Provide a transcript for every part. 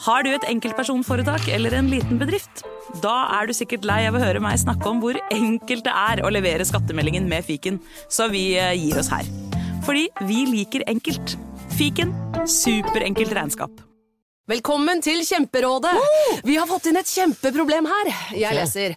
Har du et enkeltpersonforetak eller en liten bedrift? Da er du sikkert lei av å høre meg snakke om hvor enkelt det er å levere skattemeldingen med fiken, så vi eh, gir oss her. Fordi vi liker enkelt. Fiken superenkelt regnskap. Velkommen til Kjemperådet! Vi har fått inn et kjempeproblem her. Jeg leser.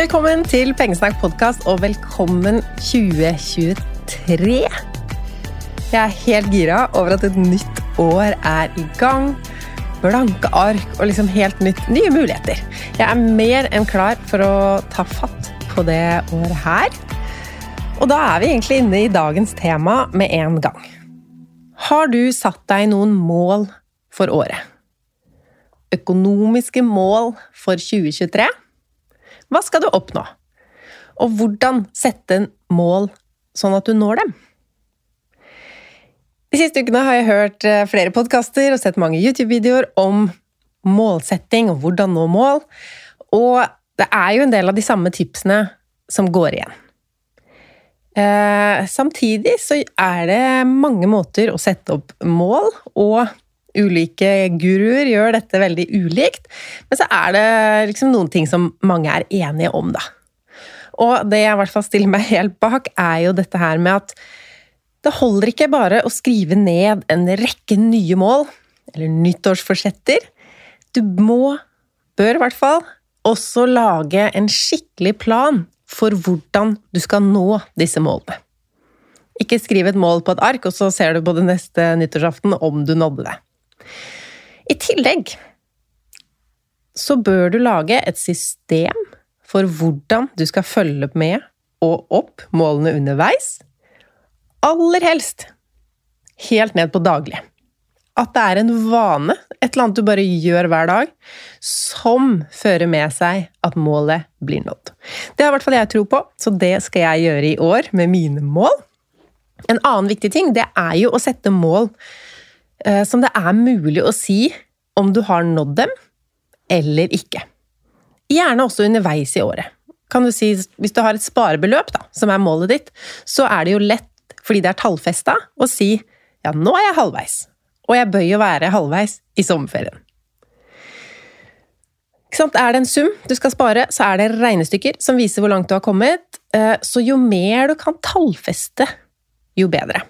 Velkommen til Pengesnakk podkast, og velkommen 2023. Jeg er helt gira over at et nytt år er i gang. Blanke ark og liksom helt nytt, nye muligheter. Jeg er mer enn klar for å ta fatt på det året her. Og da er vi egentlig inne i dagens tema med en gang. Har du satt deg noen mål for året? Økonomiske mål for 2023? Hva skal du oppnå? Og hvordan sette en mål sånn at du når dem? De siste ukene har jeg hørt eh, flere podkaster og sett mange YouTube-videoer om målsetting og hvordan nå mål, og det er jo en del av de samme tipsene som går igjen. Eh, samtidig så er det mange måter å sette opp mål, og ulike guruer gjør dette veldig ulikt, men så er det liksom noen ting som mange er enige om, da. Og det jeg i hvert fall stiller meg helt bak, er jo dette her med at det holder ikke bare å skrive ned en rekke nye mål, eller nyttårsforsetter. Du må, bør i hvert fall, også lage en skikkelig plan for hvordan du skal nå disse målene. Ikke skriv et mål på et ark, og så ser du på det neste nyttårsaften om du nådde det. I tillegg så bør du lage et system for hvordan du skal følge med og opp målene underveis. Aller helst helt ned på daglig. At det er en vane, et eller annet du bare gjør hver dag, som fører med seg at målet blir nådd. Det har i hvert fall jeg tro på, så det skal jeg gjøre i år med mine mål. En annen viktig ting, det er jo å sette mål som det er mulig å si om du har nådd dem eller ikke. Gjerne også underveis i året. Kan du si, Hvis du har et sparebeløp, da, som er målet ditt, så er det jo lett, fordi det er tallfesta, å si ja, nå er jeg halvveis, og jeg bør jo være halvveis i sommerferien. Er det en sum du skal spare, så er det regnestykker som viser hvor langt du har kommet, eh, så jo mer du kan tallfeste, jo bedre.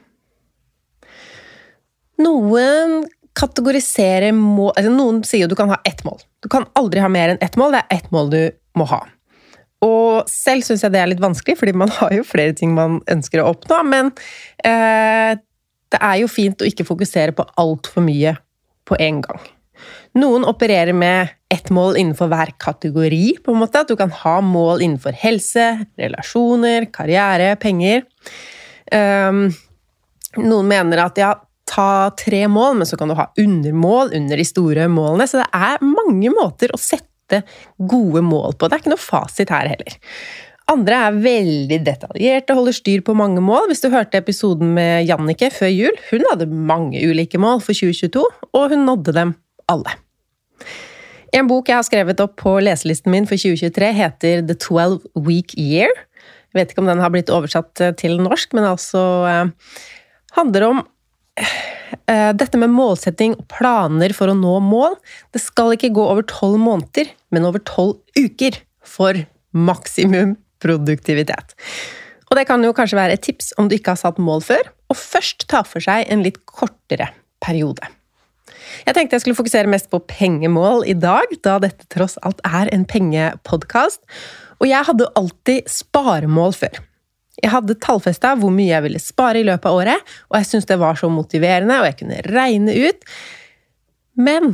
Noen kategoriserer mål altså Noen sier jo du kan ha ett mål. Du kan aldri ha mer enn ett mål. Det er ett mål du må ha. Og selv syns jeg det er litt vanskelig, fordi man har jo flere ting man ønsker å oppnå. Men eh, det er jo fint å ikke fokusere på altfor mye på en gang. Noen opererer med ett mål innenfor hver kategori. på en måte, At du kan ha mål innenfor helse, relasjoner, karriere, penger. Um, noen mener at ja, ta tre mål, men så kan du ha undermål under de store målene. Så det er mange måter å sette gode mål på. Det er ikke noe fasit her heller. Andre er veldig detaljerte, holder styr på mange mål. Hvis du hørte episoden med Jannicke før jul, hun hadde mange ulike mål for 2022, og hun nådde dem alle. En bok jeg har skrevet opp på leselisten min for 2023, heter The 12 Week Year. Jeg vet ikke om den har blitt oversatt til norsk, men altså eh, handler om dette med målsetting og planer for å nå mål. Det skal ikke gå over tolv måneder, men over tolv uker for maksimum produktivitet. Og det kan jo kanskje være et tips om du ikke har satt mål før, og først ta for seg en litt kortere periode. Jeg tenkte jeg skulle fokusere mest på pengemål i dag, da dette tross alt er en pengepodkast. Og jeg hadde alltid sparemål før. Jeg hadde tallfesta hvor mye jeg ville spare i løpet av året, og jeg syntes det var så motiverende, og jeg kunne regne ut. Men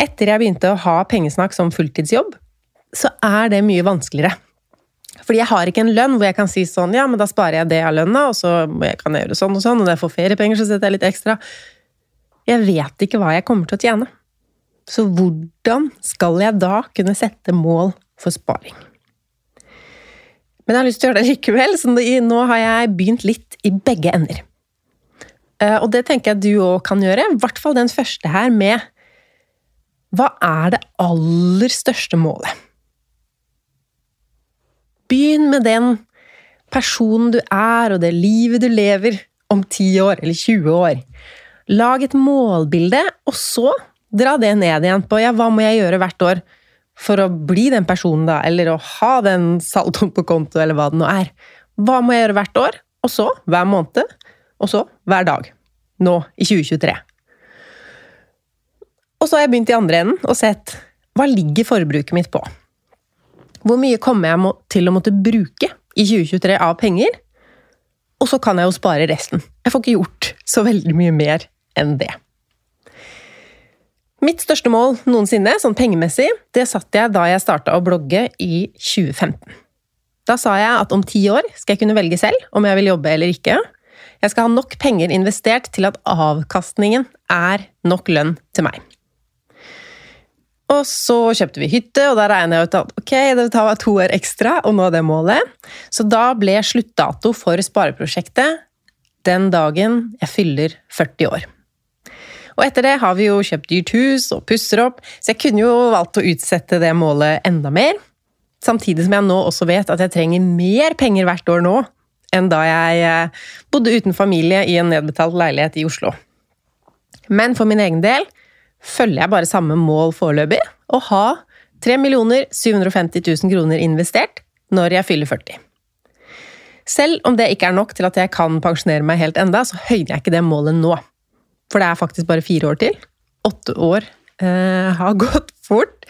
etter jeg begynte å ha pengesnakk som fulltidsjobb, så er det mye vanskeligere. Fordi jeg har ikke en lønn hvor jeg kan si sånn ja, men da sparer jeg det av lønna, og så kan jeg gjøre sånn og sånn, og når jeg får feriepenger, så setter jeg litt ekstra. Jeg vet ikke hva jeg kommer til å tjene. Så hvordan skal jeg da kunne sette mål for sparing? Men jeg har lyst til å gjøre det likevel, så nå har jeg begynt litt i begge ender. Eh, og det tenker jeg du òg kan gjøre, i hvert fall den første her med Hva er det aller største målet? Begynn med den personen du er, og det livet du lever om 10 år eller 20 år. Lag et målbilde, og så dra det ned igjen på ja, hva må jeg gjøre hvert år for å bli den personen, da, eller å ha den saldoen på konto, eller hva det nå er. Hva må jeg gjøre hvert år, og så hver måned, og så hver dag. Nå i 2023. Og så har jeg begynt i andre enden og sett hva ligger forbruket mitt på? Hvor mye kommer jeg til å måtte bruke i 2023 av penger? Og så kan jeg jo spare resten. Jeg får ikke gjort så veldig mye mer enn det. Mitt største mål noensinne, sånn pengemessig, det satte jeg da jeg starta å blogge i 2015. Da sa jeg at om ti år skal jeg kunne velge selv om jeg vil jobbe eller ikke. Jeg skal ha nok penger investert til at avkastningen er nok lønn til meg. Og så kjøpte vi hytte, og da regna jeg ut at ok, det tar to år ekstra å nå det målet. Så da ble sluttdato for spareprosjektet den dagen jeg fyller 40 år. Og etter det har vi jo kjøpt dyrt hus og pusser opp, så jeg kunne jo valgt å utsette det målet enda mer. Samtidig som jeg nå også vet at jeg trenger mer penger hvert år nå enn da jeg eh, bodde uten familie i en nedbetalt leilighet i Oslo. Men for min egen del følger jeg bare samme mål foreløpig, å ha 3 750 000 kroner investert når jeg fyller 40. Selv om det ikke er nok til at jeg kan pensjonere meg helt enda, så høyner jeg ikke det målet nå. For det er faktisk bare fire år til. Åtte år eh, har gått fort.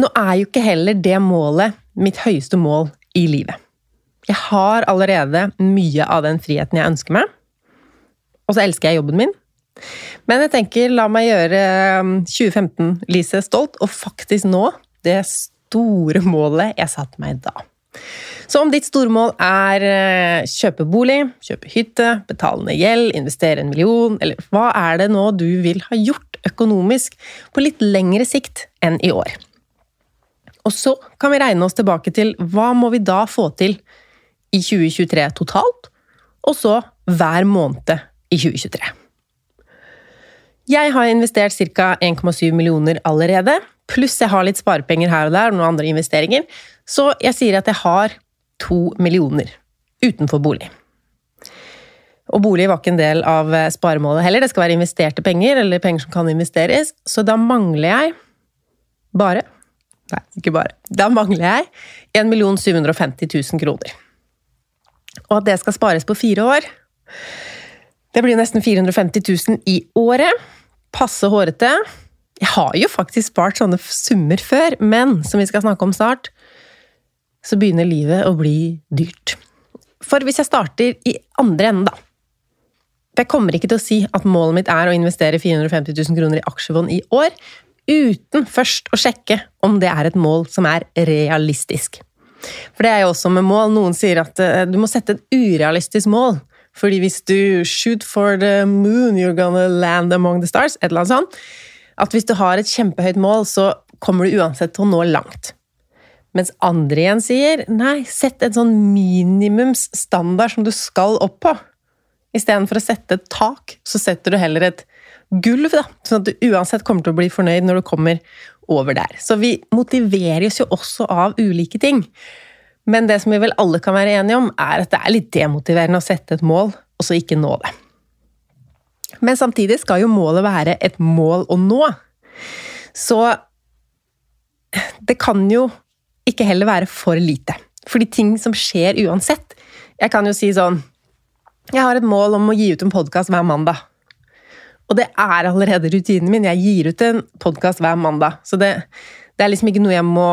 Nå er jo ikke heller det målet mitt høyeste mål i livet. Jeg har allerede mye av den friheten jeg ønsker meg. Og så elsker jeg jobben min. Men jeg tenker, la meg gjøre 2015-Lise um, stolt, og faktisk nå det store målet jeg satte meg da. Så om ditt stormål er eh, kjøpe bolig, kjøpe hytte, betale ned gjeld, investere en million, eller hva er det nå du vil ha gjort økonomisk på litt lengre sikt enn i år? Og så kan vi regne oss tilbake til hva må vi da få til i 2023 totalt, og så hver måned i 2023. Jeg har investert ca. 1,7 millioner allerede, pluss jeg har litt sparepenger her og der og noen andre investeringer, så jeg sier at jeg har to millioner utenfor bolig. Og bolig var ikke en del av sparemålet heller, det skal være investerte penger, eller penger som kan investeres, så da mangler jeg bare Nei, ikke bare. Da mangler jeg 1 750 000 kroner. Og at det skal spares på fire år det blir nesten 450 000 i året. Passe hårete. Jeg har jo faktisk spart sånne summer før, men som vi skal snakke om snart, så begynner livet å bli dyrt. For hvis jeg starter i andre enden, da Jeg kommer ikke til å si at målet mitt er å investere 450 000 kroner i aksjefond i år, uten først å sjekke om det er et mål som er realistisk. For det er jo også med mål. Noen sier at eh, du må sette et urealistisk mål Fordi hvis du shoot for the moon, you're gonna land among the stars. Et eller annet sånt. At hvis du har et kjempehøyt mål, så kommer du uansett til å nå langt. Mens andre igjen sier nei, sett en sånn minimumsstandard som du skal opp på. Istedenfor å sette et tak, så setter du heller et gulv, da, sånn at du uansett kommer til å bli fornøyd når du kommer over der. Så vi motiveres jo også av ulike ting. Men det som vi vel alle kan være enige om, er at det er litt demotiverende å sette et mål, og så ikke nå det. Men samtidig skal jo målet være et mål å nå. Så det kan jo ikke heller være for lite. Fordi ting som skjer uansett. Jeg kan jo si sånn Jeg har et mål om å gi ut en podkast hver mandag. Og det er allerede rutinen min. Jeg gir ut en podkast hver mandag. Så det, det, er liksom ikke noe jeg må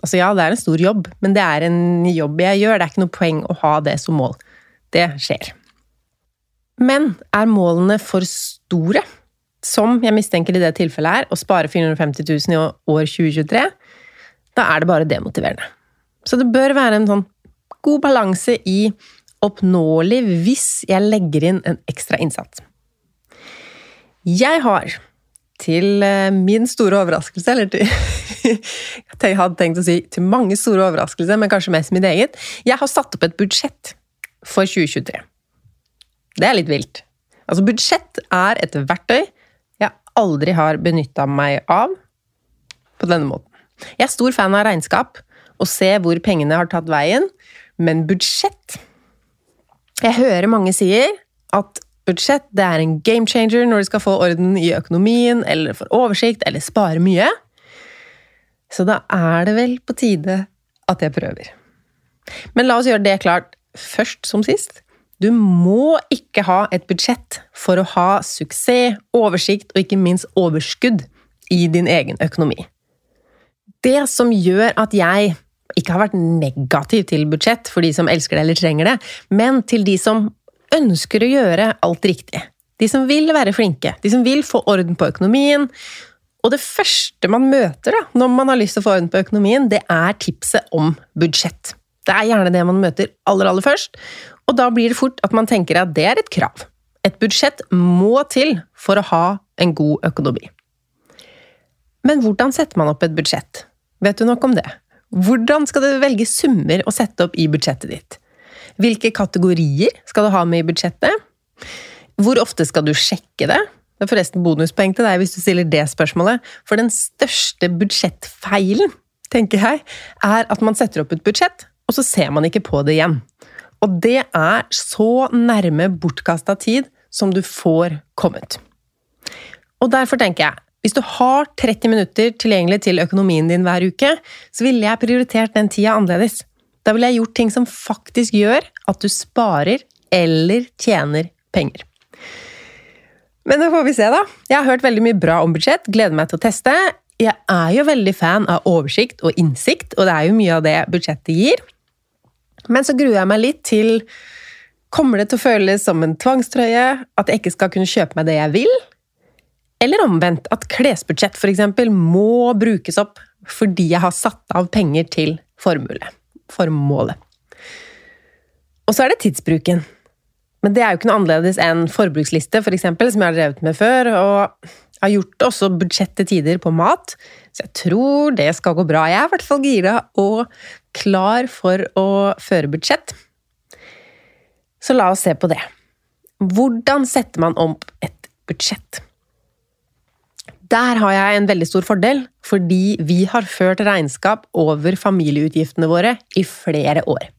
Altså ja, det er en stor jobb, men det er en jobb jeg gjør. Det er ikke noe poeng å ha det som mål. Det skjer. Men er målene for store, som jeg mistenker i det tilfellet er, å spare 450 000 i år 2023, da er det bare demotiverende. Så det bør være en sånn god balanse i oppnåelig hvis jeg legger inn en ekstra innsats. Jeg har, til eh, min store overraskelse, eller til Jeg hadde tenkt å si til mange store overraskelser, men kanskje mest mitt eget Jeg har satt opp et budsjett for 2023. Det er litt vilt. Altså, budsjett er et verktøy jeg aldri har benytta meg av på denne måten. Jeg er stor fan av regnskap og se hvor pengene har tatt veien, men budsjett Jeg hører mange sier at budsjett det er en game changer når du skal få orden i økonomien, eller få oversikt, eller spare mye. Så da er det vel på tide at jeg prøver. Men la oss gjøre det klart først som sist. Du må ikke ha et budsjett for å ha suksess, oversikt og ikke minst overskudd i din egen økonomi. Det som gjør at jeg ikke har vært negativ til budsjett for de som elsker det eller trenger det, men til de som ønsker å gjøre alt riktig. De som vil være flinke, de som vil få orden på økonomien. Og det første man møter da, når man har lyst til å få orden på økonomien, det er tipset om budsjett. Det er gjerne det man møter aller, aller først, og da blir det fort at man tenker at det er et krav. Et budsjett må til for å ha en god økonomi. Men hvordan setter man opp et budsjett? Vet du nok om det? Hvordan skal du velge summer å sette opp i budsjettet ditt? Hvilke kategorier skal du ha med i budsjettet? Hvor ofte skal du sjekke det? Det er forresten bonuspoeng til deg hvis du stiller det spørsmålet. For den største budsjettfeilen, tenker jeg, er at man setter opp et budsjett, og så ser man ikke på det igjen. Og det er så nærme bortkasta tid som du får kommet. Og derfor tenker jeg, hvis du har 30 minutter tilgjengelig til økonomien din hver uke, så ville jeg prioritert den tida annerledes. Da ville jeg gjort ting som faktisk gjør at du sparer eller tjener penger. Men det får vi se, da. Jeg har hørt veldig mye bra om budsjett, gleder meg til å teste. Jeg er jo veldig fan av oversikt og innsikt, og det er jo mye av det budsjettet gir. Men så gruer jeg meg litt til Kommer det til å føles som en tvangstrøye? At jeg ikke skal kunne kjøpe meg det jeg vil? Eller omvendt, at klesbudsjett f.eks. må brukes opp fordi jeg har satt av penger til formålet. Og så er det tidsbruken. Men det er jo ikke noe annerledes enn forbruksliste, for eksempel, som jeg har drevet med før. Og jeg har gjort også budsjett til tider på mat, så jeg tror det skal gå bra. Jeg er i hvert fall gira og klar for å føre budsjett. Så la oss se på det. Hvordan setter man opp et budsjett? Der har jeg en veldig stor fordel, fordi vi har ført regnskap over familieutgiftene våre i flere år.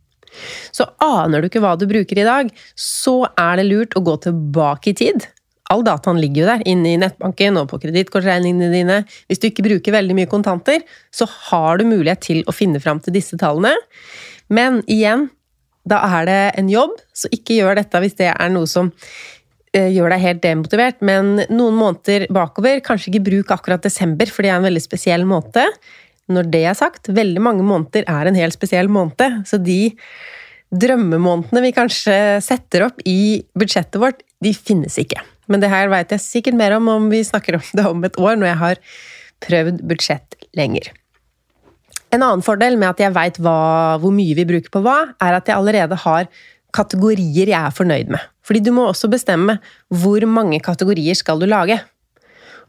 Så aner du ikke hva du bruker i dag, så er det lurt å gå tilbake i tid. All dataen ligger jo der, inne i nettbanken og på kredittkortregningene dine. Hvis du ikke bruker veldig mye kontanter, så har du mulighet til å finne fram til disse tallene. Men igjen, da er det en jobb, så ikke gjør dette hvis det er noe som gjør deg helt demotivert, men noen måneder bakover, kanskje ikke bruk akkurat desember, for det er en veldig spesiell måned. Når det er sagt, veldig mange måneder er en helt spesiell måned, så de drømmemånedene vi kanskje setter opp i budsjettet vårt, de finnes ikke. Men det her veit jeg sikkert mer om om vi snakker om det om et år, når jeg har prøvd budsjett lenger. En annen fordel med at jeg veit hvor mye vi bruker på hva, er at jeg allerede har kategorier jeg er fornøyd med. Fordi du må også bestemme hvor mange kategorier skal du lage.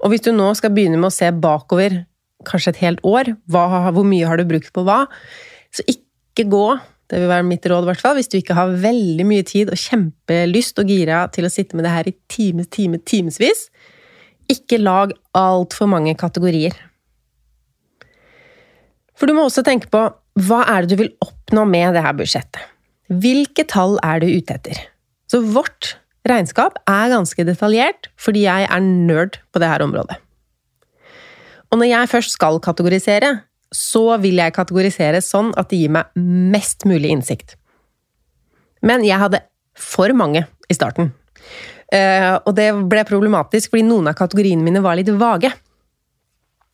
Og hvis du nå skal begynne med å se bakover kanskje et helt år, hva, hvor mye har du brukt på hva, så ikke gå det vil være mitt råd, hvert hvis du ikke har veldig mye tid og kjempelyst og gira til å sitte med det her i times, time, timevis. Ikke lag altfor mange kategorier. For du må også tenke på hva er det du vil oppnå med det her budsjettet? Hvilke tall er du ute etter? Så vårt regnskap er ganske detaljert, fordi jeg er nerd på det her området. Og når jeg først skal kategorisere, så vil jeg kategorisere sånn at det gir meg mest mulig innsikt. Men jeg hadde for mange i starten. Eh, og det ble problematisk fordi noen av kategoriene mine var litt vage.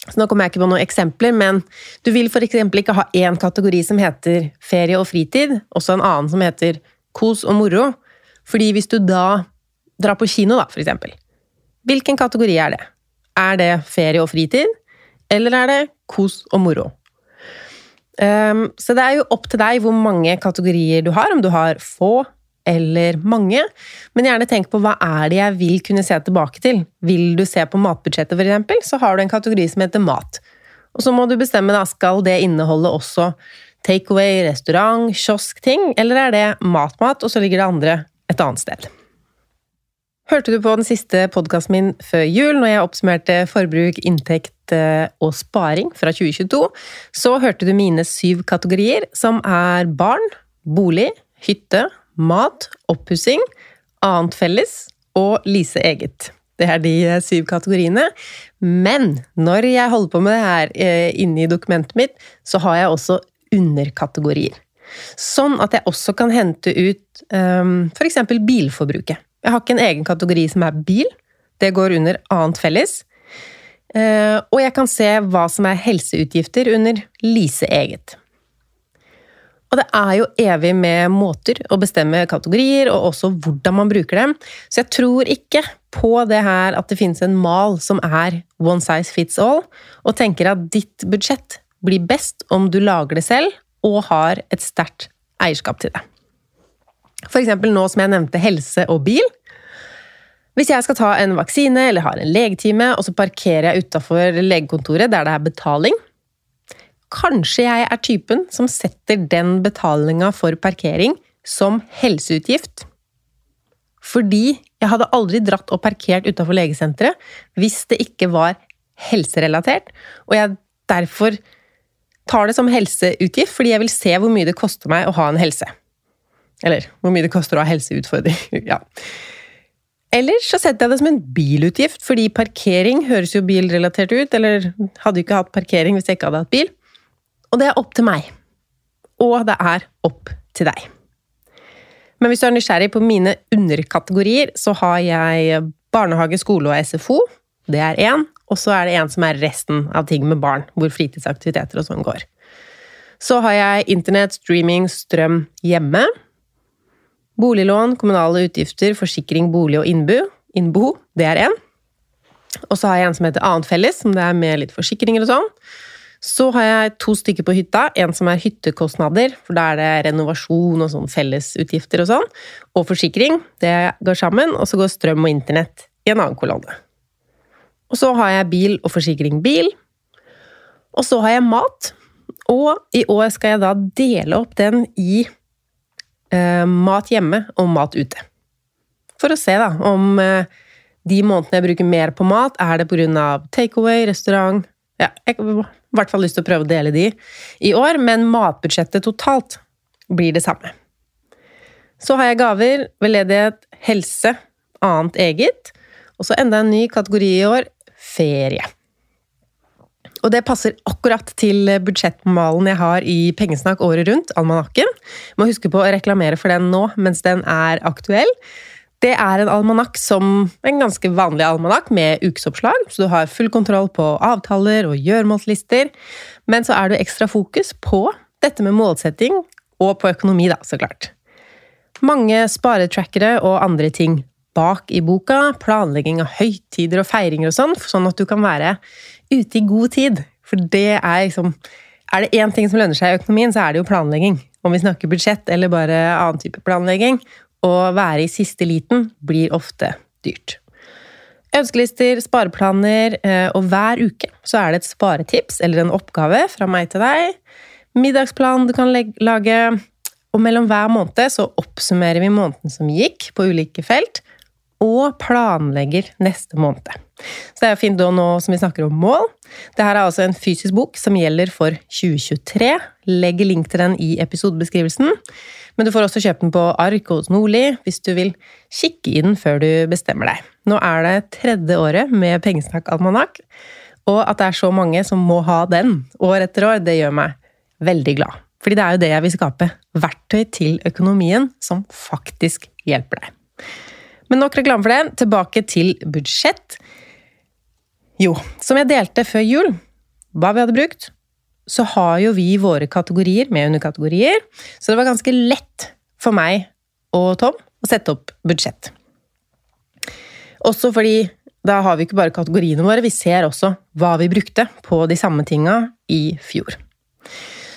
Så nå kommer jeg ikke på noen eksempler, men du vil f.eks. ikke ha én kategori som heter ferie og fritid, også en annen som heter kos og moro. Fordi hvis du da drar på kino, da, eksempel. Hvilken kategori er det? Er det ferie og fritid, eller er det kos og moro? Um, så det er jo opp til deg hvor mange kategorier du har, om du har få eller mange. Men gjerne tenk på hva er det jeg vil kunne se tilbake til. Vil du se på matbudsjettet, eksempel, så har du en kategori som heter mat. Og så må du bestemme, da, skal det inneholde også takeaway, restaurant, kiosk-ting, eller er det mat-mat, og så ligger det andre et annet sted? Hørte du på den siste podkasten min før jul, når jeg oppsummerte forbruk, inntekt eh, og sparing fra 2022, så hørte du mine syv kategorier, som er barn, bolig, hytte, mat, oppussing, annet felles og Lise eget. Det er de eh, syv kategoriene. Men når jeg holder på med det her eh, inne i dokumentet mitt, så har jeg også underkategorier. Sånn at jeg også kan hente ut um, f.eks. bilforbruket. Jeg har ikke en egen kategori som er bil. Det går under annet felles. Uh, og jeg kan se hva som er helseutgifter under Lise eget. Og det er jo evig med måter å bestemme kategorier, og også hvordan man bruker dem. Så jeg tror ikke på det her at det finnes en mal som er one size fits all, og tenker at ditt budsjett blir best om du lager det selv og har et sterkt eierskap til det. For eksempel nå som jeg nevnte helse og bil. Hvis jeg skal ta en vaksine eller har en legetime, og så parkerer jeg utafor legekontoret der det er betaling Kanskje jeg er typen som setter den betalinga for parkering som helseutgift. Fordi jeg hadde aldri dratt og parkert utafor legesenteret hvis det ikke var helserelatert, og jeg derfor tar det som helseutgift fordi jeg vil se hvor mye det koster meg å ha en helse. Eller hvor mye det koster å ha helseutfordringer. ja. Eller så setter jeg det som en bilutgift, fordi parkering høres jo bilrelatert ut. Eller hadde jo ikke hatt parkering hvis jeg ikke hadde hatt bil. Og det er opp til meg. Og det er opp til deg. Men hvis du er nysgjerrig på mine underkategorier, så har jeg barnehage, skole og SFO. Det er én. Og så er det en som er resten av ting med barn, hvor fritidsaktiviteter og sånn går. Så har jeg internett, streaming, strøm hjemme. Boliglån, kommunale utgifter, forsikring, bolig og innbo. Innbo, det er én. Og så har jeg en som heter Annet felles, som det er med litt forsikringer og sånn. Så har jeg to stykker på hytta. En som er hyttekostnader, for da er det renovasjon og sånn fellesutgifter og sånn. Og forsikring. Det går sammen. Og så går strøm og internett i en annen kolonne. Og så har jeg bil og forsikring bil. Og så har jeg mat. Og i år skal jeg da dele opp den i eh, mat hjemme og mat ute. For å se da, om eh, de månedene jeg bruker mer på mat, er det pga. takeaway, restaurant ja, Jeg i hvert fall lyst til å prøve å dele de i år, men matbudsjettet totalt blir det samme. Så har jeg gaver, veldedighet, helse, annet eget. Og så enda en ny kategori i år ferie. Og det passer akkurat til budsjettmalen jeg har i Pengesnakk året rundt, almanakken. Må huske på å reklamere for den nå mens den er aktuell. Det er en almanakk som en ganske vanlig almanakk med ukesoppslag, så du har full kontroll på avtaler og gjøremålslister. Men så er det ekstra fokus på dette med målsetting, og på økonomi, da, så klart. Mange sparetrackere og andre ting bak i boka, planlegging av høytider og feiringer og sånn, sånn at du kan være ute i god tid. For det er liksom Er det én ting som lønner seg i økonomien, så er det jo planlegging. om vi snakker budsjett eller bare annen type planlegging, å være i siste liten blir ofte dyrt. Ønskelister, spareplaner, eh, og hver uke så er det et sparetips eller en oppgave fra meg til deg. Middagsplan du kan lage, og mellom hver måned så oppsummerer vi måneden som gikk, på ulike felt, og planlegger neste måned. Så det er fint nå som vi snakker om mål. Dette er altså en fysisk bok som gjelder for 2023. Legger link til den i episodebeskrivelsen. Men du får også kjøpe den på ark hos Nordli hvis du vil kikke i den før du bestemmer deg. Nå er det tredje året med Pengesnakk-almanakk, og at det er så mange som må ha den år etter år, det gjør meg veldig glad. Fordi det er jo det jeg vil skape. Verktøy til økonomien som faktisk hjelper deg. Men nok reklame for det. Tilbake til budsjett. Jo, som jeg delte før jul, hva vi hadde brukt, så har jo vi våre kategorier med underkategorier, så det var ganske lett for meg og Tom å sette opp budsjett. Også fordi da har vi ikke bare kategoriene våre, vi ser også hva vi brukte på de samme tinga i fjor.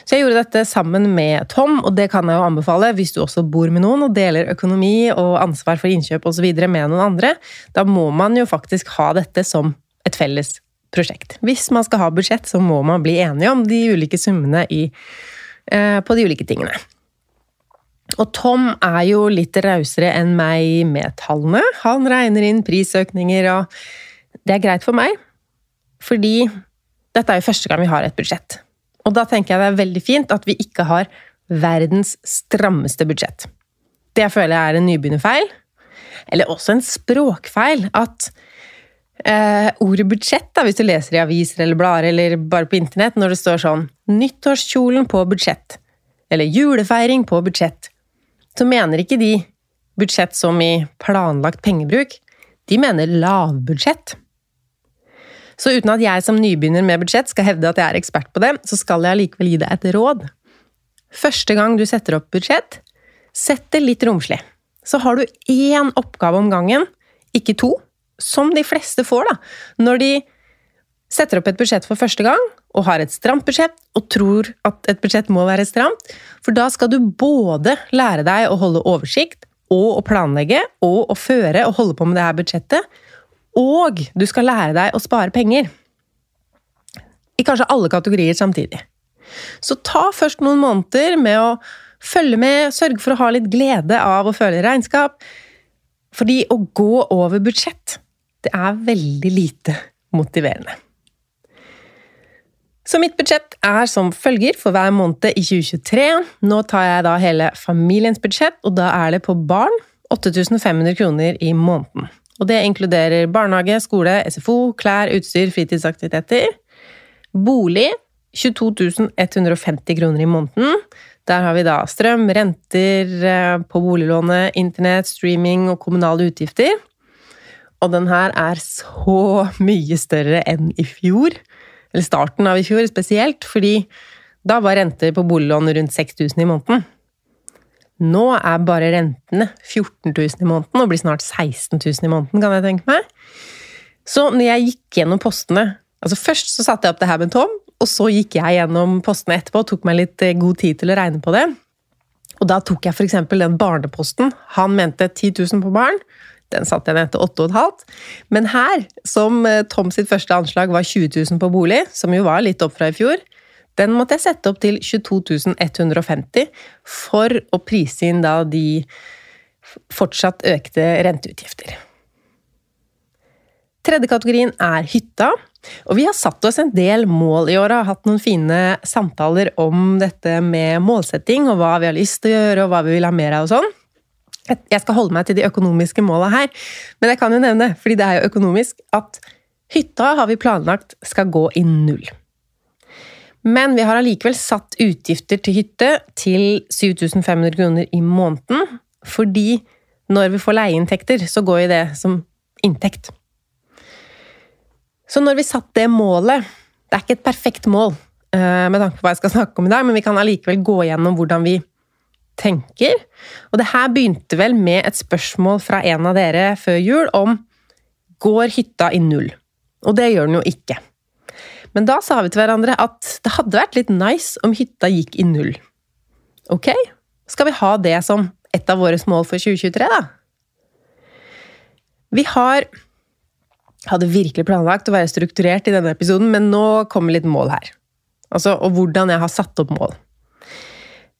Så jeg gjorde dette sammen med Tom, og det kan jeg jo anbefale hvis du også bor med noen og deler økonomi og ansvar for innkjøp osv. med noen andre. Da må man jo faktisk ha dette som et felles prosjekt. Hvis man skal ha budsjett, så må man bli enige om de ulike summene i, eh, på de ulike tingene. Og Tom er jo litt rausere enn meg med tallene. Han regner inn prisøkninger, og det er greit for meg. Fordi dette er jo første gang vi har et budsjett. Og da tenker jeg det er veldig fint at vi ikke har verdens strammeste budsjett. Det føler jeg er en nybegynnerfeil. Eller også en språkfeil. At eh, ordet budsjett, da, hvis du leser i aviser eller blader eller bare på internett, når det står sånn 'Nyttårskjolen på budsjett' eller 'julefeiring på budsjett', så mener ikke de budsjett som i planlagt pengebruk. De mener lavbudsjett. Så uten at jeg som nybegynner med budsjett skal hevde at jeg er ekspert på det, så skal jeg allikevel gi deg et råd. Første gang du setter opp budsjett, sett det litt romslig. Så har du én oppgave om gangen, ikke to, som de fleste får da, når de setter opp et budsjett for første gang og har et stramt budsjett og tror at et budsjett må være stramt. For da skal du både lære deg å holde oversikt og å planlegge og å føre og holde på med det her budsjettet, og du skal lære deg å spare penger. I kanskje alle kategorier samtidig. Så ta først noen måneder med å følge med, sørge for å ha litt glede av å føle regnskap. Fordi å gå over budsjett, det er veldig lite motiverende. Så mitt budsjett er som følger for hver måned i 2023. Nå tar jeg da hele familiens budsjett, og da er det på barn 8500 kroner i måneden. Og det inkluderer barnehage, skole, SFO, klær, utstyr, fritidsaktiviteter. Bolig 22 150 kroner i måneden. Der har vi da strøm, renter eh, på boliglånet, internett, streaming og kommunale utgifter. Og den her er så mye større enn i fjor. Eller starten av i fjor spesielt, fordi da var renter på boliglån rundt 6000 i måneden. Nå er bare rentene 14 000 i måneden, og blir snart 16 000 i måneden, kan jeg tenke meg. Så når jeg gikk gjennom postene altså Først så satte jeg opp det her med Tom, og så gikk jeg gjennom postene etterpå og tok meg litt eh, god tid til å regne på det. Og da tok jeg f.eks. den barneposten. Han mente 10 000 på barn. Den satte jeg ned til 8,5. Men her, som eh, Tom sitt første anslag var 20 000 på bolig, som jo var litt opp fra i fjor, den måtte jeg sette opp til 22 150 for å prise inn da de fortsatt økte renteutgifter. Tredje kategorien er hytta. Og vi har satt oss en del mål i år og har hatt noen fine samtaler om dette med målsetting og hva vi har lyst til å gjøre og hva vi vil ha mer av og sånn. Jeg skal holde meg til de økonomiske måla her, men jeg kan jo nevne, fordi det er jo økonomisk, at hytta har vi planlagt skal gå i null. Men vi har allikevel satt utgifter til hytte til 7500 kroner i måneden, fordi når vi får leieinntekter, så går jo det som inntekt. Så når vi satte det målet Det er ikke et perfekt mål eh, med tanke på hva jeg skal snakke om i dag, men vi kan allikevel gå gjennom hvordan vi tenker. Og det her begynte vel med et spørsmål fra en av dere før jul om går hytta i null? Og det gjør den jo ikke. Men da sa vi til hverandre at det hadde vært litt nice om hytta gikk i null. Ok, skal vi ha det som et av våre mål for 2023, da? Vi har hadde virkelig planlagt å være strukturert i denne episoden, men nå kommer litt mål her. Altså, og hvordan jeg har satt opp mål.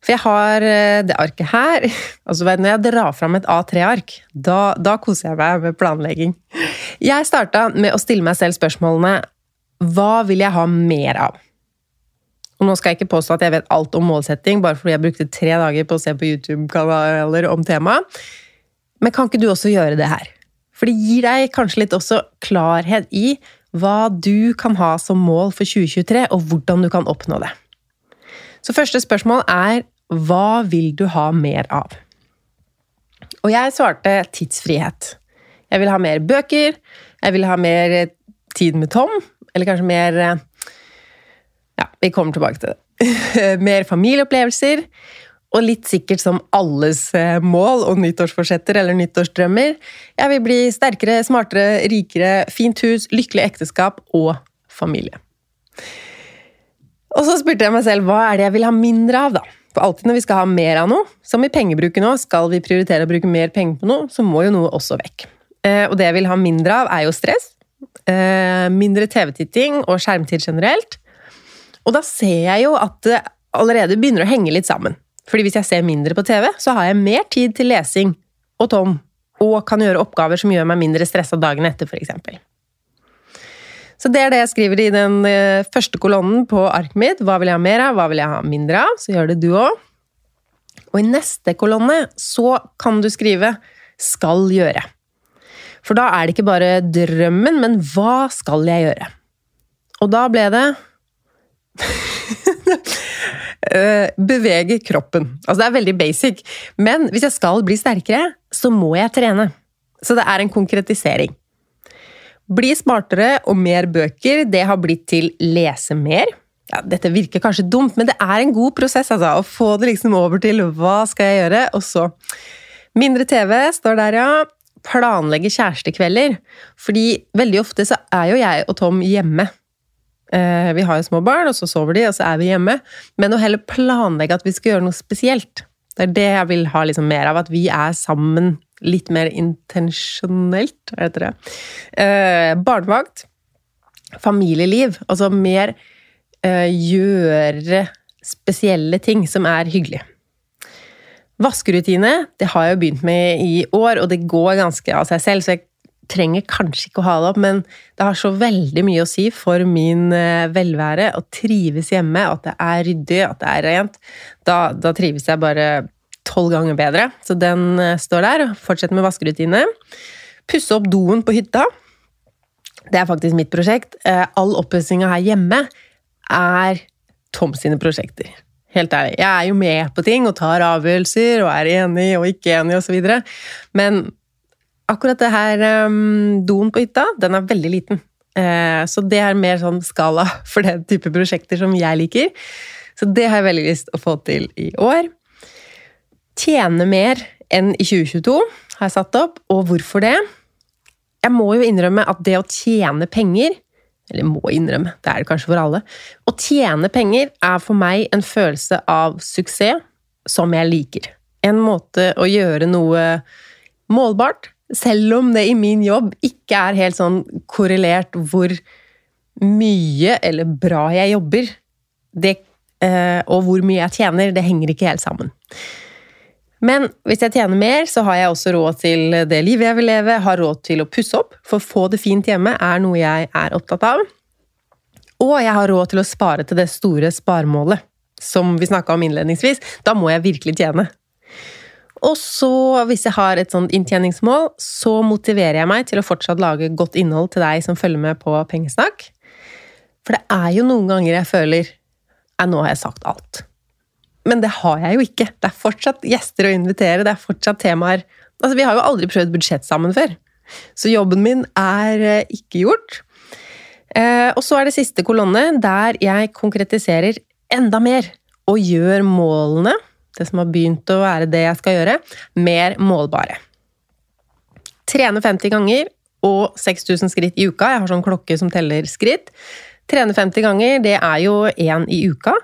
For jeg har eh, det arket her. altså Når jeg drar fram et A3-ark, da, da, koser jeg meg med planlegging. Jeg starta med å stille meg selv spørsmålene Hva vil jeg ha mer av? Og nå skal jeg ikke påstå at jeg vet alt om målsetting, bare fordi jeg brukte tre dager på å se på YouTube-kanaler om temaet. Men kan ikke du også gjøre det her? For det gir deg kanskje litt også klarhet i hva du kan ha som mål for 2023, og hvordan du kan oppnå det. Så første spørsmål er hva vil du ha mer av? Og jeg svarte tidsfrihet. Jeg vil ha mer bøker, jeg vil ha mer tid med Tom, eller kanskje mer Ja, vi kommer tilbake til det. mer familieopplevelser. Og litt sikkert som alles eh, mål og nyttårsforsetter eller nyttårsdrømmer. Jeg vil bli sterkere, smartere, rikere, fint hus, lykkelig ekteskap og familie. Og så spurte jeg meg selv hva er det jeg vil ha mindre av, da? For alltid når vi skal ha mer av noe, som i pengebruken nå, skal vi prioritere å bruke mer penger på noe, så må jo noe også vekk. Eh, og det jeg vil ha mindre av, er jo stress. Eh, mindre TV-titting og skjermtid generelt. Og da ser jeg jo at det allerede begynner å henge litt sammen. Fordi hvis jeg ser mindre på TV, så har jeg mer tid til lesing og Tom, og kan gjøre oppgaver som gjør meg mindre stressa dagen etter, f.eks. Så det er det jeg skriver i den eh, første kolonnen på arket mitt. Hva vil jeg ha mer av, hva vil jeg ha mindre av? Så gjør det du òg. Og i neste kolonne så kan du skrive 'skal gjøre'. For da er det ikke bare drømmen, men hva skal jeg gjøre? Og da ble det Eh, bevege kroppen. Altså det er veldig basic. Men hvis jeg skal bli sterkere, så må jeg trene. Så det er en konkretisering. Bli smartere og mer bøker, det har blitt til lese mer. Ja, dette virker kanskje dumt, men det er en god prosess altså, å få det liksom over til hva skal jeg gjøre, og så Mindre TV står der, ja. Planlegge kjærestekvelder. Fordi veldig ofte så er jo jeg og Tom hjemme Eh, vi har jo små barn, og så sover de, og så er vi hjemme. Men å heller planlegge at vi skal gjøre noe spesielt. Det er det jeg vil ha liksom mer av. At vi er sammen litt mer intensjonelt, heter det. Eh, barnevakt. Familieliv. Altså mer eh, gjøre spesielle ting som er hyggelig. Vaskerutine det har jeg jo begynt med i år, og det går ganske av seg selv. så jeg trenger kanskje ikke å ha det opp, men det har så veldig mye å si for min eh, velvære å trives hjemme, at det er ryddig, at det er rent. Da, da trives jeg bare tolv ganger bedre. Så den eh, står der. Fortsett med vaskerutine. Pusse opp doen på hytta. Det er faktisk mitt prosjekt. Eh, all oppussinga her hjemme er Tom sine prosjekter. Helt ærlig. Jeg er jo med på ting og tar avgjørelser og er enig og ikke enig osv. Men akkurat det her um, doen på hytta, den er veldig liten. Uh, så det er mer sånn skala for den type prosjekter som jeg liker. Så det har jeg veldig lyst å få til i år. Tjene mer enn i 2022 har jeg satt opp, og hvorfor det? Jeg må jo innrømme at det å tjene penger eller må innrømme, det er det kanskje for alle. Å tjene penger er for meg en følelse av suksess som jeg liker. En måte å gjøre noe målbart, selv om det i min jobb ikke er helt sånn korrelert hvor mye eller bra jeg jobber, det, eh, og hvor mye jeg tjener, det henger ikke helt sammen. Men hvis jeg tjener mer, så har jeg også råd til det livet jeg vil leve, har råd til å pusse opp, for å få det fint hjemme er noe jeg er opptatt av. Og jeg har råd til å spare til det store sparemålet, som vi snakka om innledningsvis. Da må jeg virkelig tjene. Og så, hvis jeg har et sånt inntjeningsmål, så motiverer jeg meg til å fortsatt lage godt innhold til deg som følger med på Pengesnakk. For det er jo noen ganger jeg føler at nå har jeg sagt alt. Men det har jeg jo ikke. Det er fortsatt gjester å invitere, det er fortsatt temaer Altså, vi har jo aldri prøvd budsjett sammen før. Så jobben min er eh, ikke gjort. Eh, og så er det siste kolonne, der jeg konkretiserer enda mer og gjør målene det som har begynt å være det jeg skal gjøre, mer målbare. Trene 50 ganger og 6000 skritt i uka. Jeg har sånn klokke som teller skritt. Trene 50 ganger, det er jo én i uka.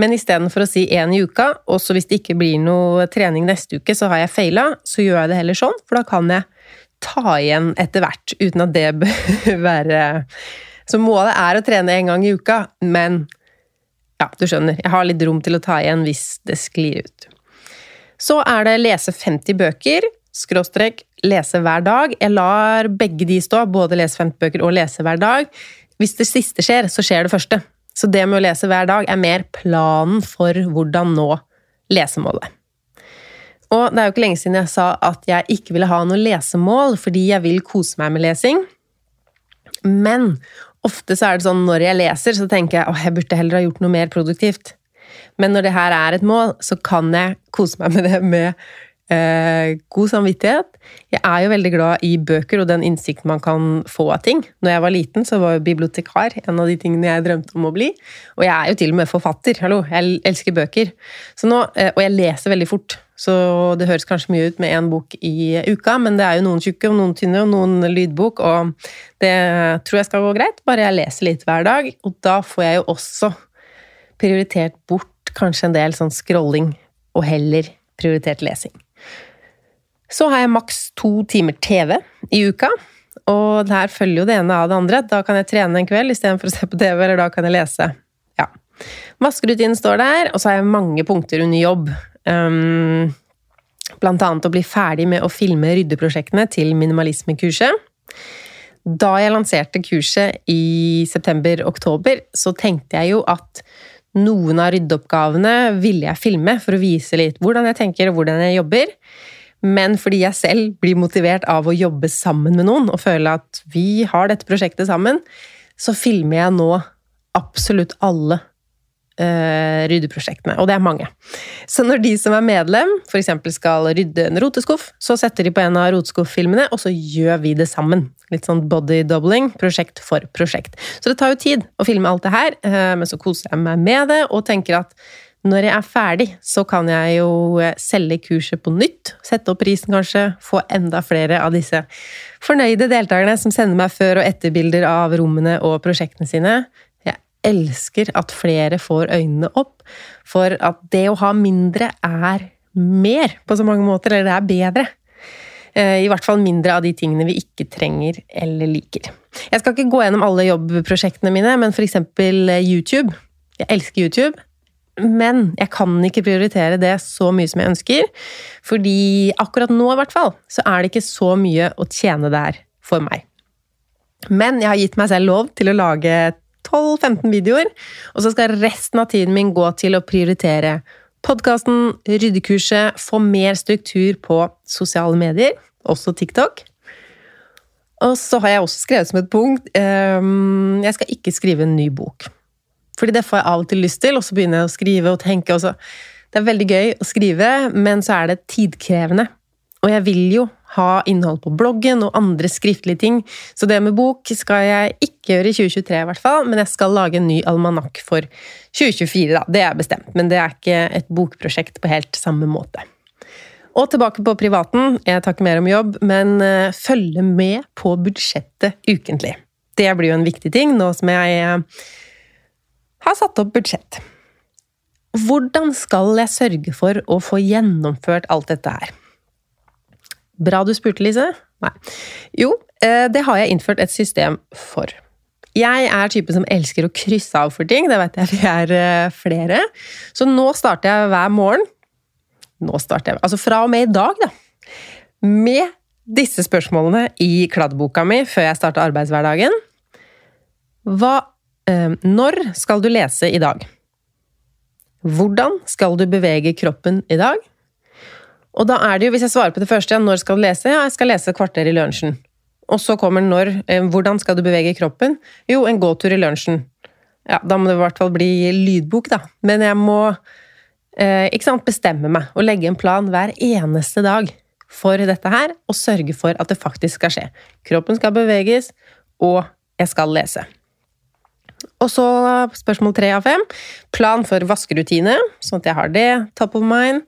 Men istedenfor å si én i uka, og så hvis det ikke blir noe trening neste uke, så har jeg feila, så gjør jeg det heller sånn, for da kan jeg ta igjen etter hvert, uten at det bør være Så målet er å trene én gang i uka, men ja, du skjønner, jeg har litt rom til å ta igjen hvis det sklir ut. Så er det lese 50 bøker, skråstrek lese hver dag. Jeg lar begge de stå, både lese 50 bøker og lese hver dag. Hvis det siste skjer, så skjer det første. Så det med å lese hver dag er mer planen for hvordan nå lesemålet. Og det er jo ikke lenge siden jeg sa at jeg ikke ville ha noe lesemål fordi jeg vil kose meg med lesing. Men ofte så er det sånn når jeg leser, så tenker jeg at jeg burde heller ha gjort noe mer produktivt. Men når det her er et mål, så kan jeg kose meg med det med Eh, god samvittighet. Jeg er jo veldig glad i bøker og den innsikten man kan få av ting. Når jeg var liten, så var jo bibliotekar en av de tingene jeg drømte om å bli. Og jeg er jo til og med forfatter. Hallo, jeg elsker bøker. Nå, eh, og jeg leser veldig fort. Så det høres kanskje mye ut med én bok i uka, men det er jo noen tjukke og noen tynne og noen lydbok, og det tror jeg skal gå greit. Bare jeg leser litt hver dag. Og da får jeg jo også prioritert bort kanskje en del sånn scrolling, og heller prioritert lesing. Så har jeg maks to timer TV i uka. Og der følger jo det ene av det andre. Da kan jeg trene en kveld istedenfor å se på TV, eller da kan jeg lese. Ja. Vaskerutinen står der, og så har jeg mange punkter under jobb. Um, blant annet å bli ferdig med å filme ryddeprosjektene til minimalismekurset. Da jeg lanserte kurset i september-oktober, så tenkte jeg jo at noen av ryddeoppgavene ville jeg filme for å vise litt hvordan jeg tenker og hvordan jeg jobber. Men fordi jeg selv blir motivert av å jobbe sammen med noen og føle at vi har dette prosjektet sammen, så filmer jeg nå absolutt alle uh, ryddeprosjektene. Og det er mange. Så når de som er medlem, f.eks. skal rydde en roteskuff, så setter de på en av roteskufffilmene, og så gjør vi det sammen. Litt sånn body doubling, prosjekt for prosjekt. Så det tar jo tid å filme alt det her, uh, men så koser jeg meg med det og tenker at når jeg er ferdig, så kan jeg jo eh, selge kurset på nytt. Sette opp prisen, kanskje. Få enda flere av disse fornøyde deltakerne som sender meg før- og etterbilder av rommene og prosjektene sine. Elsker at flere får øynene opp for at det å ha mindre er mer på så mange måter. Eller det er bedre. Eh, I hvert fall mindre av de tingene vi ikke trenger eller liker. Jeg skal ikke gå gjennom alle jobbprosjektene mine, men f.eks. YouTube. Jeg elsker YouTube. Men jeg kan ikke prioritere det så mye som jeg ønsker. Fordi akkurat nå, i hvert fall, så er det ikke så mye å tjene der for meg. Men jeg har gitt meg selv lov til å lage 12-15 videoer, og så skal resten av tiden min gå til å prioritere podkasten, ryddekurset, få mer struktur på sosiale medier, også TikTok. Og så har jeg også skrevet som et punkt ehm, Jeg skal ikke skrive en ny bok. Fordi det får jeg av og til lyst til, og så begynner jeg å skrive og tenke. Og. Det er veldig gøy å skrive, men så er det tidkrevende. Og jeg vil jo ha innhold på bloggen og andre skriftlige ting. Så det med bok skal jeg ikke gjøre i 2023, i hvert fall, men jeg skal lage en ny almanakk for 2024, da. Det er bestemt, men det er ikke et bokprosjekt på helt samme måte. Og tilbake på privaten. Jeg tar ikke mer om jobb, men uh, følge med på budsjettet ukentlig. Det blir jo en viktig ting nå som jeg uh, har satt opp budsjett. Hvordan skal jeg sørge for å få gjennomført alt dette her? Bra du spurte, Lise. Nei. Jo, eh, det har jeg innført et system for. Jeg er typen som elsker å krysse av for ting, det vet jeg vi er eh, flere. Så nå starter jeg hver morgen Nå starter jeg Altså fra og med i dag, da. Med disse spørsmålene i kladdeboka mi før jeg starter arbeidshverdagen. Hva Eh, når skal du lese i dag? Hvordan skal du bevege kroppen i dag? Og da er det jo, hvis jeg svarer på det første, når skal du lese? Ja, jeg skal lese et kvarter i lunsjen. Og så kommer når. Eh, hvordan skal du bevege kroppen? Jo, en gåtur i lunsjen. Ja, da må det i hvert fall bli lydbok, da. Men jeg må eh, ikke sant, bestemme meg og legge en plan hver eneste dag for dette her, og sørge for at det faktisk skal skje. Kroppen skal beveges, og jeg skal lese. Og så spørsmål tre av fem. Plan for vaskerutine, sånn at jeg har det top of mind.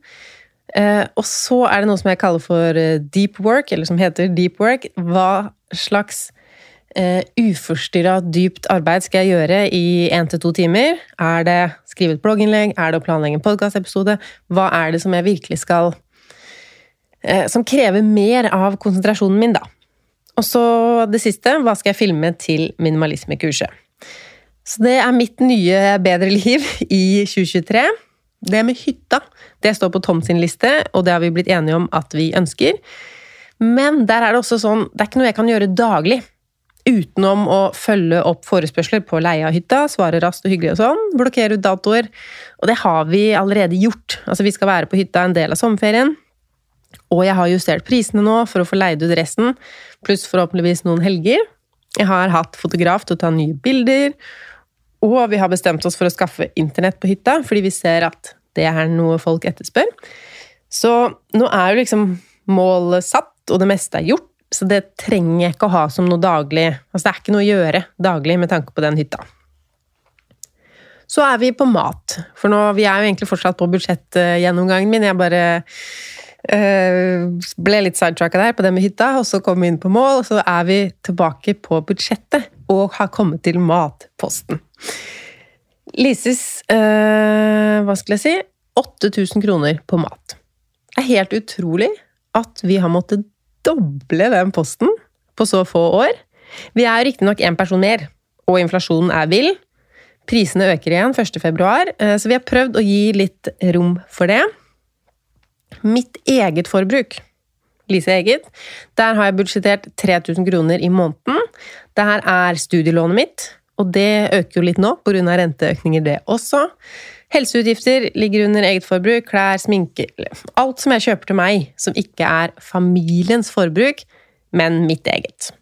Eh, og så er det noe som jeg kaller for eh, deep work, eller som heter deep work. Hva slags Uh, Uforstyrra dypt arbeid skal jeg gjøre i én til to timer. Er det skrive et blogginnlegg? Er det å planlegge en podkastepisode? Hva er det som jeg virkelig skal uh, Som krever mer av konsentrasjonen min, da. Og så det siste, hva skal jeg filme til minimalismekurset? Så det er mitt nye bedre liv i 2023. Det med hytta, det står på Tom sin liste, og det har vi blitt enige om at vi ønsker. Men der er det også sånn, det er ikke noe jeg kan gjøre daglig. Utenom å følge opp forespørsler på leie av hytta, svare raskt og hyggelig og sånn, blokkere ut datoer. Og det har vi allerede gjort. Altså, vi skal være på hytta en del av sommerferien. Og jeg har justert prisene nå for å få leid ut resten, pluss forhåpentligvis noen helger. Jeg har hatt fotograf til å ta nye bilder, og vi har bestemt oss for å skaffe internett på hytta, fordi vi ser at det er noe folk etterspør. Så nå er jo liksom målet satt, og det meste er gjort. Så det trenger jeg ikke å ha som noe daglig Altså det er ikke noe å gjøre daglig med tanke på den hytta. Så er vi på mat. For nå, vi er jo egentlig fortsatt på budsjettgjennomgangen min. Jeg bare ble litt sidetracka der på det med hytta, og så kom vi inn på mål, og så er vi tilbake på budsjettet og har kommet til matposten. Lises eh, Hva skal jeg si 8000 kroner på mat. Det er helt utrolig at vi har måttet doble den posten på så få år. Vi er riktignok én person mer, og inflasjonen er vill. Prisene øker igjen 1.2, eh, så vi har prøvd å gi litt rom for det. Mitt eget forbruk, Lise eget, der har jeg budsjettert 3000 kroner i måneden. Det her er studielånet mitt, og det øker jo litt nå pga. renteøkninger, det også. Helseutgifter ligger under eget forbruk, klær, sminke Alt som jeg kjøper til meg som ikke er familiens forbruk, men mitt eget.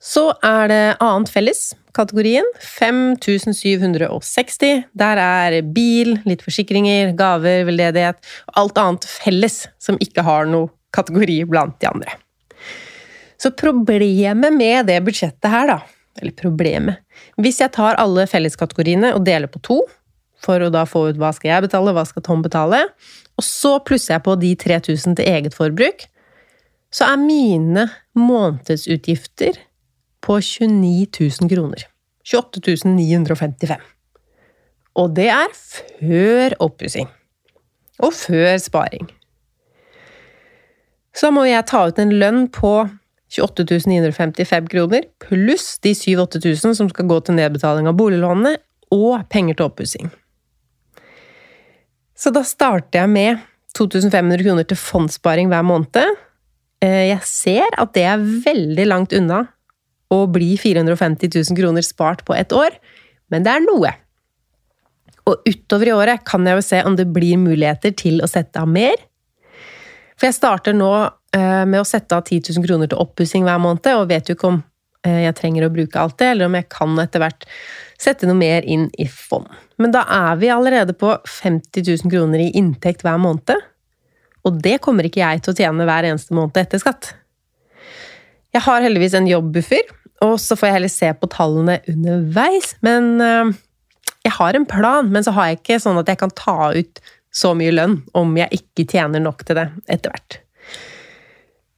Så er det annet felles, kategorien. 5760. Der er bil, litt forsikringer, gaver, veldedighet og alt annet felles som ikke har noe kategori blant de andre. Så problemet med det budsjettet her, da Eller problemet Hvis jeg tar alle felleskategoriene og deler på to, for å da få ut hva skal jeg betale, hva skal Tom betale, og så plusser jeg på de 3000 til eget forbruk, så er mine månedsutgifter på 29 000 kroner. 28 955. Og det er før oppussing. Og før sparing. Så må jeg ta ut en lønn på 28 955 kroner, pluss de 7000-8000 som skal gå til nedbetaling av boliglånene, og penger til oppussing. Så da starter jeg med 2500 kroner til fondssparing hver måned. Eh, jeg ser at det er veldig langt unna å bli 450 000 kroner spart på ett år, men det er noe. Og utover i året kan jeg jo se om det blir muligheter til å sette av mer. For jeg starter nå eh, med å sette av 10 000 kroner til oppussing hver måned, og vet jo ikke om eh, jeg trenger å bruke alt det, eller om jeg kan etter hvert sette noe mer inn i fond. Men da er vi allerede på 50 000 kroner i inntekt hver måned. Og det kommer ikke jeg til å tjene hver eneste måned etter skatt. Jeg har heldigvis en jobbbuffer, og så får jeg heller se på tallene underveis. Men øh, jeg har en plan, men så har jeg ikke sånn at jeg kan ta ut så mye lønn om jeg ikke tjener nok til det etter hvert.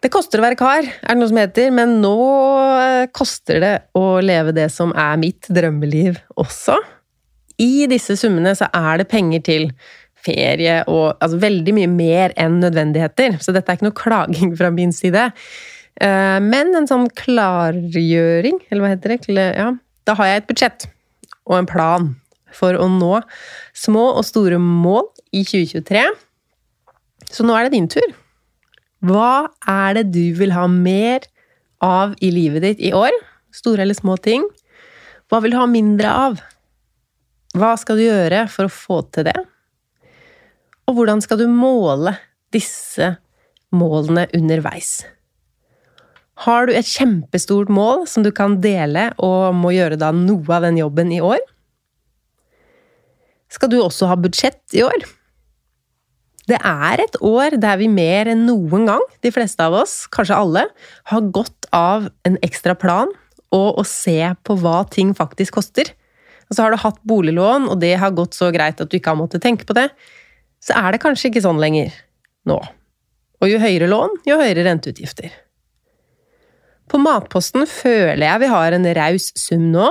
Det koster å være kar, er det noe som heter, men nå øh, koster det å leve det som er mitt drømmeliv også. I disse summene så er det penger til ferie og altså veldig mye mer enn nødvendigheter, så dette er ikke noe klaging fra min side. Eh, men en sånn klargjøring, eller hva heter det? Ja, da har jeg et budsjett og en plan for å nå små og store mål i 2023. Så nå er det din tur. Hva er det du vil ha mer av i livet ditt i år? Store eller små ting. Hva vil du ha mindre av? Hva skal du gjøre for å få til det? Og hvordan skal du måle disse målene underveis? Har du et kjempestort mål som du kan dele, og må gjøre da noe av den jobben i år? Skal du også ha budsjett i år? Det er et år der vi mer enn noen gang, de fleste av oss, kanskje alle, har godt av en ekstra plan og å se på hva ting faktisk koster. Og så har du hatt boliglån, og det har gått så greit at du ikke har måttet tenke på det. Så er det kanskje ikke sånn lenger nå. Og jo høyere lån, jo høyere renteutgifter. På matposten føler jeg vi har en raus sum nå,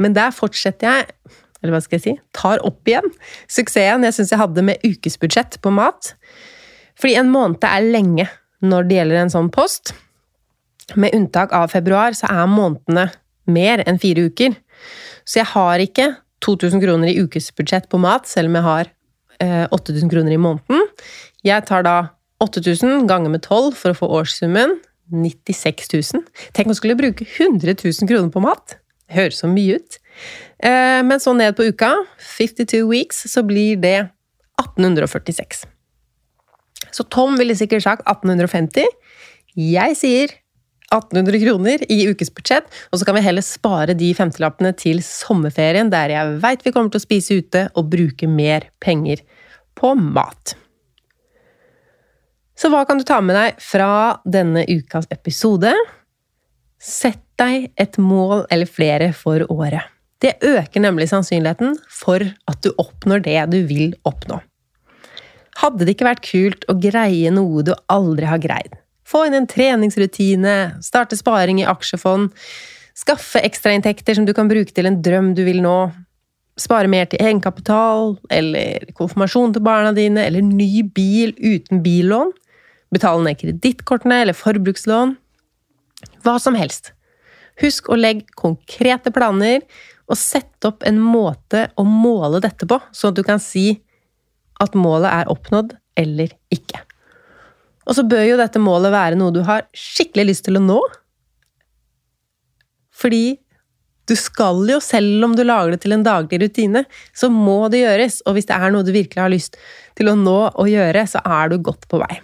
men der fortsetter jeg eller hva skal jeg si, tar opp igjen suksessen jeg syns jeg hadde med ukesbudsjett på mat. Fordi en måned er lenge når det gjelder en sånn post. Med unntak av februar så er månedene mer enn fire uker. Så jeg har ikke 2000 kroner i ukesbudsjett på mat, selv om jeg har eh, 8000 kroner i måneden. Jeg tar da 8000 ganger med 12 for å få årssummen. 96 000. Tenk om skulle bruke 100 000 kroner på mat! Det høres så mye ut. Eh, men så ned på uka, 52 weeks, så blir det 1846. Så Tom ville sikkert sagt 1850. Jeg sier 1800 kroner i ukesbudsjett, og så kan vi heller spare de femtelappene til sommerferien, der jeg veit vi kommer til å spise ute og bruke mer penger på mat. Så hva kan du ta med deg fra denne ukas episode? Sett deg et mål eller flere for året. Det øker nemlig sannsynligheten for at du oppnår det du vil oppnå. Hadde det ikke vært kult å greie noe du aldri har greid? Få inn en treningsrutine, starte sparing i aksjefond, skaffe ekstrainntekter som du kan bruke til en drøm du vil nå, spare mer til egenkapital, eller konfirmasjon til barna dine, eller ny bil uten billån, betale ned kredittkortene eller forbrukslån, hva som helst. Husk å legge konkrete planer, og sette opp en måte å måle dette på, sånn at du kan si at målet er oppnådd eller ikke. Og så bør jo dette målet være noe du har skikkelig lyst til å nå. Fordi du skal jo, selv om du lager det til en daglig rutine, så må det gjøres. Og hvis det er noe du virkelig har lyst til å nå og gjøre, så er du godt på vei.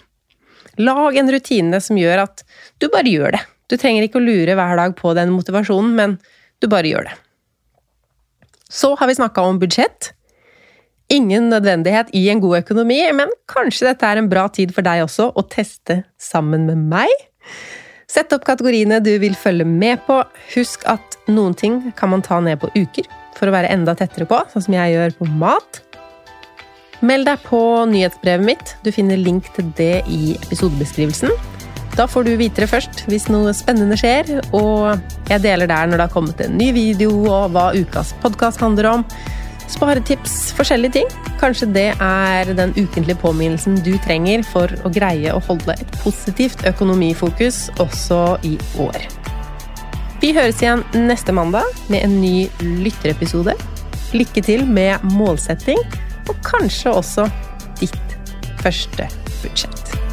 Lag en rutine som gjør at du bare gjør det. Du trenger ikke å lure hver dag på den motivasjonen, men du bare gjør det. Så har vi snakka om budsjett. Ingen nødvendighet i en god økonomi, men kanskje dette er en bra tid for deg også å teste sammen med meg? Sett opp kategoriene du vil følge med på. Husk at noen ting kan man ta ned på uker for å være enda tettere på, sånn som jeg gjør på mat. Meld deg på nyhetsbrevet mitt. Du finner link til det i episodebeskrivelsen. Da får du vite det først hvis noe spennende skjer, og jeg deler der når det har kommet en ny video og hva ukas podkast handler om. Sparetips, forskjellige ting. Kanskje det er den ukentlige påminnelsen du trenger for å greie å holde et positivt økonomifokus også i år. Vi høres igjen neste mandag med en ny lytterepisode. Lykke til med målsetting, og kanskje også ditt første budsjett.